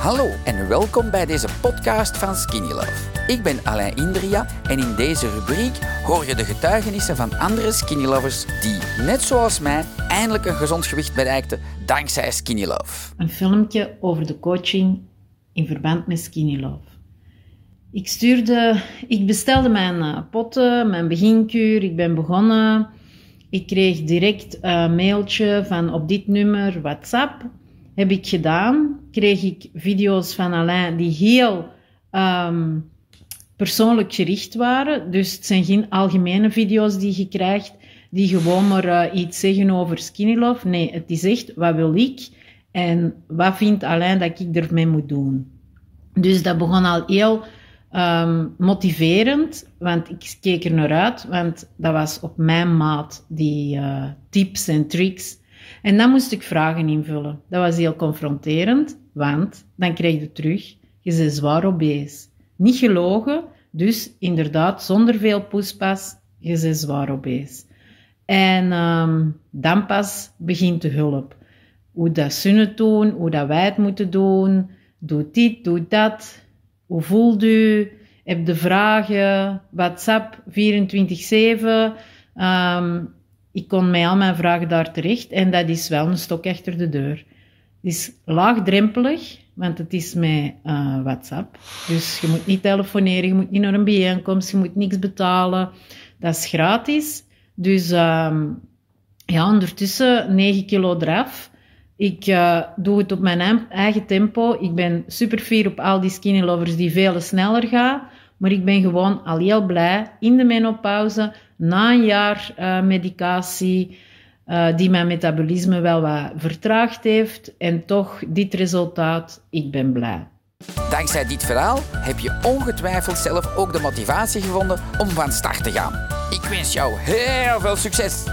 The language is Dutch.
Hallo en welkom bij deze podcast van Skinny Love. Ik ben Alain Indria en in deze rubriek hoor je de getuigenissen van andere Skinny Lovers die, net zoals mij, eindelijk een gezond gewicht bereikten dankzij Skinny Love. Een filmpje over de coaching in verband met Skinny Love. Ik stuurde, ik bestelde mijn uh, potten, mijn beginkuur, ik ben begonnen. Ik kreeg direct een mailtje van op dit nummer WhatsApp. Heb ik gedaan. Kreeg ik video's van Alain die heel um, persoonlijk gericht waren. Dus het zijn geen algemene video's die je krijgt, die gewoon maar uh, iets zeggen over skinny love. Nee, het is echt, wat wil ik? En wat vindt Alain dat ik ermee moet doen? Dus dat begon al heel um, motiverend, want ik keek er naar uit, want dat was op mijn maat, die uh, tips en tricks. En dan moest ik vragen invullen. Dat was heel confronterend, want dan kreeg je terug, je bent zwaar obese. Niet gelogen, dus inderdaad zonder veel poespas, je bent zwaar obese. En um, dan pas begint de hulp. Hoe dat ze het doen, hoe dat wij het moeten doen, doe dit, doe dat. Hoe voelt u? Heb de vragen? WhatsApp 24-7. Um, ik kon mij al mijn vragen daar terecht en dat is wel een stok achter de deur. Het is laagdrempelig, want het is met uh, WhatsApp. Dus je moet niet telefoneren, je moet niet naar een bijeenkomst, je moet niks betalen. Dat is gratis. Dus um, ja, ondertussen 9 kilo eraf. Ik uh, doe het op mijn eigen tempo. Ik ben super fier op al die skinny lovers die veel sneller gaan. Maar ik ben gewoon al heel blij in de menopauze, na een jaar uh, medicatie, uh, die mijn metabolisme wel wat vertraagd heeft. En toch dit resultaat, ik ben blij. Dankzij dit verhaal heb je ongetwijfeld zelf ook de motivatie gevonden om van start te gaan. Ik wens jou heel veel succes!